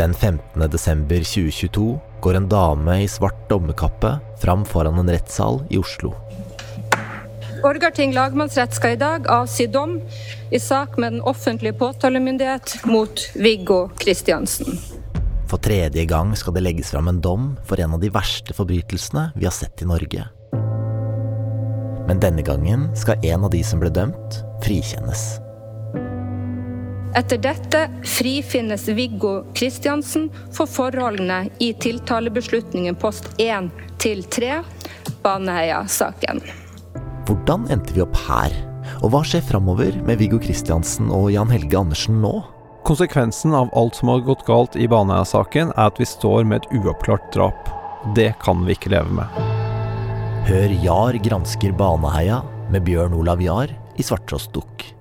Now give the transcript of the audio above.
Den 15. desember 2022 går en dame i svart dommerkappe fram foran en rettssal i Oslo. Borgarting lagmannsrett skal i dag avsi dom i sak med den offentlige påtalemyndighet mot Viggo Kristiansen. For tredje gang skal det legges fram en dom for en av de verste forbrytelsene vi har sett i Norge. Men denne gangen skal en av de som ble dømt, frikjennes. Etter dette frifinnes Viggo Kristiansen for forholdene i tiltalebeslutningen post 1 til 3, Baneheia-saken. Hvordan endte vi opp her? Og hva skjer framover med Viggo Kristiansen og Jan Helge Andersen nå? Konsekvensen av alt som har gått galt i Baneheia-saken, er at vi står med et uoppklart drap. Det kan vi ikke leve med. Hør Jar gransker Baneheia med Bjørn Olav Jahr i Svarttrost Dukk.